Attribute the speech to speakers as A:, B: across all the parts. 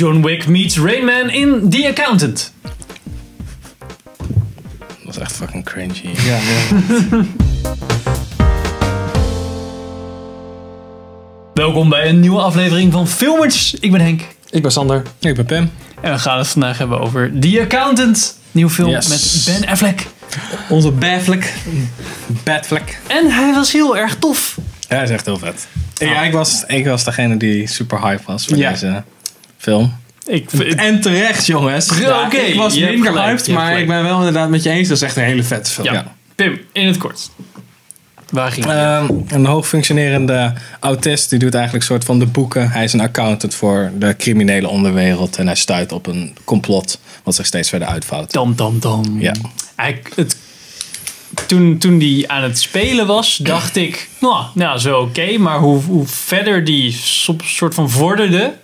A: John Wick meets Rain Man in The Accountant.
B: Dat was echt fucking cringy.
C: Ja, ja.
A: Welkom bij een nieuwe aflevering van Filmers. Ik ben Henk.
C: Ik ben Sander.
B: Ik ben Pim.
A: En we gaan het vandaag hebben over The Accountant. Nieuwe film
B: Yes.
A: met Ben Affleck.
C: Onze Baflek. Badflek.
A: En hij was heel erg tof.
B: Ja, dat is echt heel vet. Ja, ik was, ik was degene die super hype was voor
C: Ja.
B: deze film.
A: Ik,
C: En terecht, jongens.
A: Ja, oké,
C: ik was minder hyped, maar ik ben wel inderdaad met je eens. Dat is echt een hele vette film.
A: ja.
B: Ja.
A: Pim, in het kort. Waar ging het?
B: Ehm, een hoogfunctionerende autist die doet eigenlijk een soort van de boeken. Hij is een accountant voor de criminele onderwereld. En hij stuit op een complot wat zich steeds verder uitvouwt.
A: Dam, dam, dam.
B: Ja.
A: Hij, het, toen, toen die aan het spelen was, dacht ik, nou, nou zo oké. maar hoe, hoe verder die so- soort van vorderde,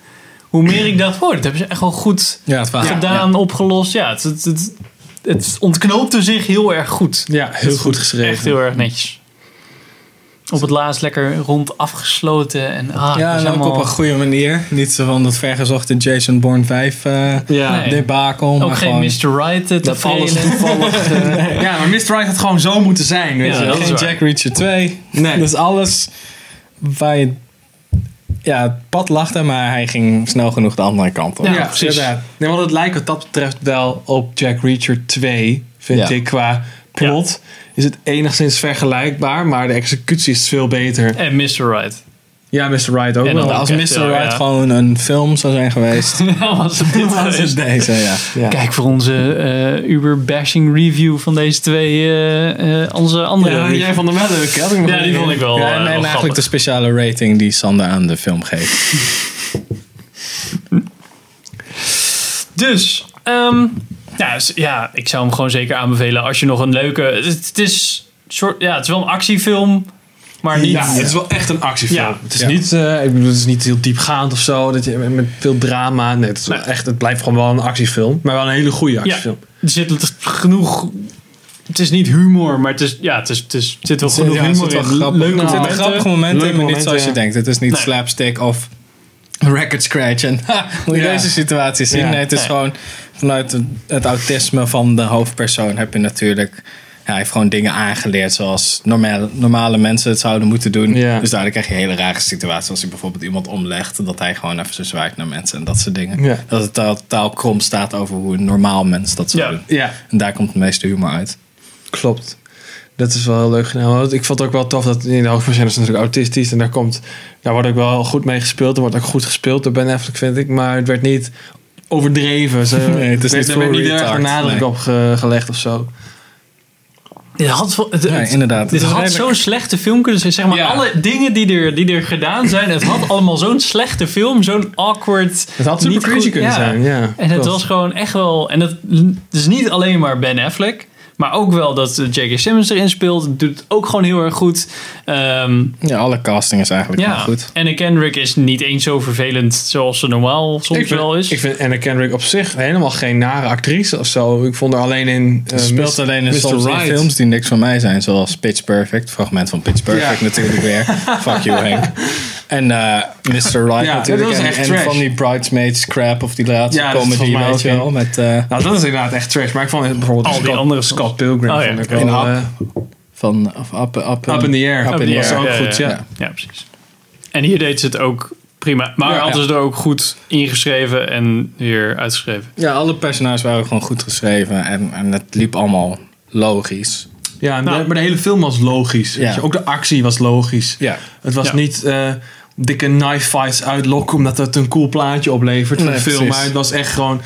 A: hoe meer ik dacht, oh, dat hebben ze echt wel goed
B: Ja, het verhaal.
A: gedaan, opgelost. Ja, het, het, het, het ontknoopte zich heel erg goed.
C: Ja, heel goed geschreven.
A: Echt heel erg netjes. Op het laatst lekker rond afgesloten. En, ah,
B: Ja, en ook
A: allemaal-
B: op een goede manier. Niet zo van dat vergezochte Jason Bourne 5 eh
C: Ja.
A: Nee. Ook
B: maar
A: geen
B: gewoon...
A: Mr. Right eh, te
C: Dat alles toevallig... eh, ja, maar Mr. Right had gewoon zo moeten zijn, weet
A: Ja,
C: je
B: Geen. Jack Reacher 2.
C: Nee.
B: Dus alles waar je... Ja, het pad lachte, maar hij ging snel genoeg de andere kant op.
A: Ja,
C: Ja,
A: precies.
C: Nee, want het lijkt wat dat betreft wel op Jack Reacher 2, vind
B: Ja.
C: ik, qua plot. Is het enigszins vergelijkbaar, maar de executie is veel beter.
A: En Mr. Right.
C: Ja, Mr. Right ook
A: En
C: wel.
A: dan
B: Als Mr. Right
A: ja.
B: gewoon een film zou zijn geweest,
A: Nou, was het dit
B: was het
A: geweest.
B: deze, ja.
C: Ja.
A: Kijk voor onze eh, Uber-bashing review van deze twee, eh, eh, onze andere.
C: Ja, jij vond hem wel leuk, hè? Had ik nog
A: Ja, die vond ik wel.
B: Ja, en,
A: wel
B: en eigenlijk
A: grappig.
B: de speciale rating die Sander aan de film geeft.
A: Dus, ehm, ja, dus, ja, ik zou hem gewoon zeker aanbevelen als je nog een leuke. Het, het is, soort, ja, het is wel een actiefilm, maar niet.
C: Ja, het is wel echt een actiefilm.
A: Ja.
C: Het is
B: Ja.
C: niet, eh, ik bedoel, het is niet heel diepgaand of zo. Dat je, met, veel drama. Nee, het, is
A: Nee.
C: echt, het blijft gewoon wel een actiefilm. Maar wel een hele goede actiefilm.
A: er zit genoeg. Het is niet humor, maar het is, ja, het, is, het is, er zit wel genoeg
B: Ja,
A: humor
B: zit wel
A: in.
B: grappig-
A: Leuke
B: zitten
A: momenten.
B: grappige momenten maar niet
C: momenten,
B: zoals je denkt. Het is niet
A: Nee.
B: slapstick of record scratch. En ha, moet je
C: Ja.
B: deze situatie zien?
C: Ja.
B: Nee, het is
A: Nee.
B: gewoon vanuit het, het autisme van de hoofdpersoon heb je natuurlijk... Ja, hij heeft gewoon dingen aangeleerd zoals normale, normale mensen het zouden moeten doen.
C: Ja.
B: Dus daardoor krijg je hele rare situaties. Als hij bijvoorbeeld iemand omlegt, dat hij gewoon even zo zwaait naar mensen en dat soort dingen.
C: Ja.
B: Dat het totaal krom staat over hoe een normaal mens dat zou
A: Ja.
B: doen.
C: Ja,
B: En daar komt het meeste humor uit.
C: klopt. Dat is wel heel leuk gedaan. Ik vond het ook wel tof dat in de hoofdpersoon is natuurlijk autistisch. En daar, komt, daar wordt ook wel goed mee gespeeld. Er wordt ook goed gespeeld door Ben Affleck, vind ik. Maar het werd niet overdreven. Ze,
B: Nee, het is
C: er
B: niet
C: werd
B: voor
C: niet erg nadruk
B: nee.
C: op ge- gelegd of zo.
A: Dit had, het,
B: Ja, inderdaad.
A: Dit
B: Het is
A: had zo'n slechte film kunnen zijn. Zeg maar,
C: Ja.
A: alle dingen die er, die er gedaan zijn, het had allemaal zo'n slechte film, zo'n awkward.
C: Het had super
A: niet
C: crazy kunnen
A: ja.
C: zijn. Ja,
A: En het
C: klopt.
A: was gewoon echt wel. En het, het is niet alleen maar Ben Affleck. Maar ook wel dat eh, J.K. Simmons erin speelt. Doet het ook gewoon heel erg goed. Ehm,
B: Ja, alle casting is eigenlijk
A: ja.
B: goed.
A: En Kendrick is niet eens zo vervelend zoals ze normaal soms
C: ik vind,
A: wel is.
C: Ik vind Anna Kendrick op zich helemaal geen nare actrice of zo. Ik vond haar alleen in... eh,
B: Ze speelt
C: Mr.
B: alleen in soms films die niks van mij zijn. Zoals Pitch Perfect. Fragment van Pitch Perfect
C: Ja.
B: natuurlijk weer. Fuck you Henk. En eh, Mr. Right
C: Ja,
B: natuurlijk.
C: dat was
B: en,
C: echt
B: en
C: trash.
B: van die Bridesmaids crap of die laatste
C: Ja,
B: comedy weet je wel. Met, eh,
C: Nou, dat is inderdaad echt trash. Maar ik vond het bijvoorbeeld
A: Al die
C: Scott,
A: andere
C: Scott Pilgrim
A: Oh ja,
C: vond ik
B: in
C: wel...
B: Up.
C: eh,
B: van of up, up,
C: Up in the Air.
B: Up in
A: die
B: the
C: was ook
A: ja,
C: goed, ja.
A: ja. Ja, precies. En hier deed ze het ook prima. Maar
C: Ja.
A: hadden ze er ook goed ingeschreven en weer uitgeschreven.
B: Ja, alle personages waren gewoon goed geschreven. En, en het liep allemaal logisch.
C: Ja,
A: Nou.
C: maar de hele film was logisch. weet
B: Ja.
C: je. Ook de actie was logisch.
B: Ja.
C: Het was
A: Ja.
C: niet eh, dikke knife fights uitlokken omdat het een cool plaatje oplevert voor
B: Nee,
C: de film.
B: precies.
C: Maar het was echt gewoon,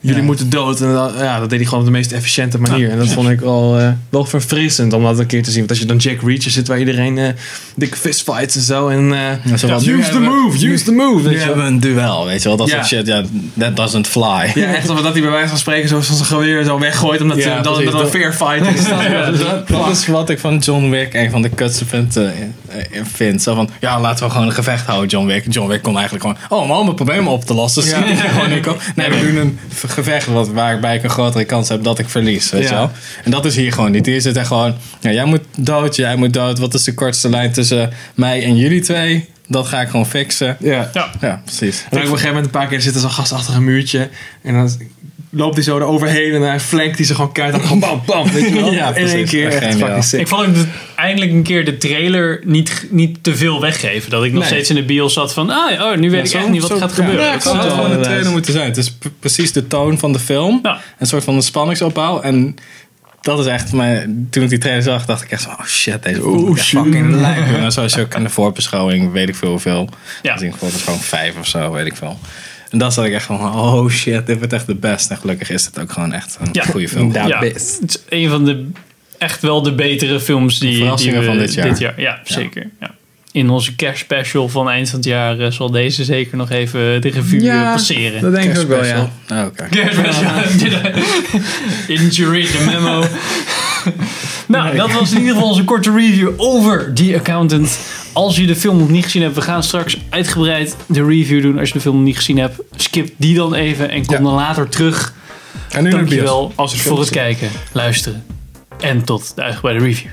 C: jullie
B: Ja.
C: moeten dood. En dat, ja, dat deed hij gewoon op de meest efficiënte manier. En dat vond ik wel, eh, wel verfrissend om dat een keer te zien. Want als je dan Jack Reacher zit waar iedereen eh, dikke fistfights en zo. En eh,
B: zo
C: use the
B: hebben we-
C: move, use the move.
B: Nu
C: wel.
B: hebben we een duel, weet je wel. Dat
C: Ja.
B: soort shit, ja, that doesn't fly.
C: Ja, echt dat hij bij wijze van spreken zo van zijn geweer zo weggooit. Omdat
B: Ja,
C: hij dan, een fair fight is.
B: Ja, dat, dat is wat ik van John Wick een van de kutste punten eh, eh, vind. Zo van, ja, laten we gewoon een gevecht houden, John Wick. John Wick kon eigenlijk gewoon, oh, om al mijn problemen op te lossen. Dus
C: Ja.
B: gewoon, nee, we doen een gevecht wat, waarbij ik een grotere kans heb dat ik verlies, weet
C: Ja.
B: je wel. En dat is hier gewoon niet. Hier zit echt gewoon, ja, jij moet dood, jij moet dood. Wat is de kortste lijn tussen mij en jullie twee? Dat ga ik gewoon fixen.
C: Ja.
A: Ja.
B: Ja, precies.
C: En dan op een gegeven moment een paar keer zit er zo'n gast achter een muurtje. En dan loopt hij zo eroverheen en dan flankt hij ze gewoon keihard. En gewoon bam, bam. Weet je wel?
B: Ja,
C: In één
B: precies.
C: keer.
B: Echt
C: sick.
A: Ik vond de- eindelijk een keer de trailer niet, niet te veel weggeven. Dat ik nog
B: Nee.
A: steeds in de bios zat van, ah, oh, nu weet ik
B: zo-
A: echt niet wat
B: zo-
A: gaat
B: ja,
A: gebeuren.
B: Ja,
A: Ik
B: het zou
A: het
B: gewoon
A: wel-
B: een trailer moeten zijn. Het is precies de toon van de film.
A: Ja.
B: Een soort van een spanningsopbouw. En dat is echt mijn... Toen ik die trailer zag, dacht ik echt zo... Oh shit, deze echt fucking lijp. Zoals je ook in de voorbeschouwing, weet ik veel hoeveel.
A: Ja.
B: Gezien gewoon vijf of zo, weet ik veel. En dat zat ik echt van, oh shit, dit wordt echt de best. En gelukkig is het ook gewoon echt een
A: Ja.
B: goede film.
C: Ja.
A: ja,
C: best.
A: het is een van de echt wel de betere films die, we
B: van dit jaar.
A: Ja, zeker. Ja. In onze kerstspecial van eind van het jaar eh, zal deze zeker nog even de revue eh, passeren.
C: dat denk ik ook wel, ja.
B: Oh, oké.
A: Kerstspecial. Didn't you read the memo? nou, dat was in ieder geval onze korte review over The Accountant. Als je de film nog niet gezien hebt, we gaan straks uitgebreid de review doen. Als je de film nog niet gezien hebt, skip die dan even en kom
B: Ja.
A: dan later terug.
B: En nu.
A: Dankjewel
C: Als
A: voor het kijken, luisteren en tot de uitgebreide review.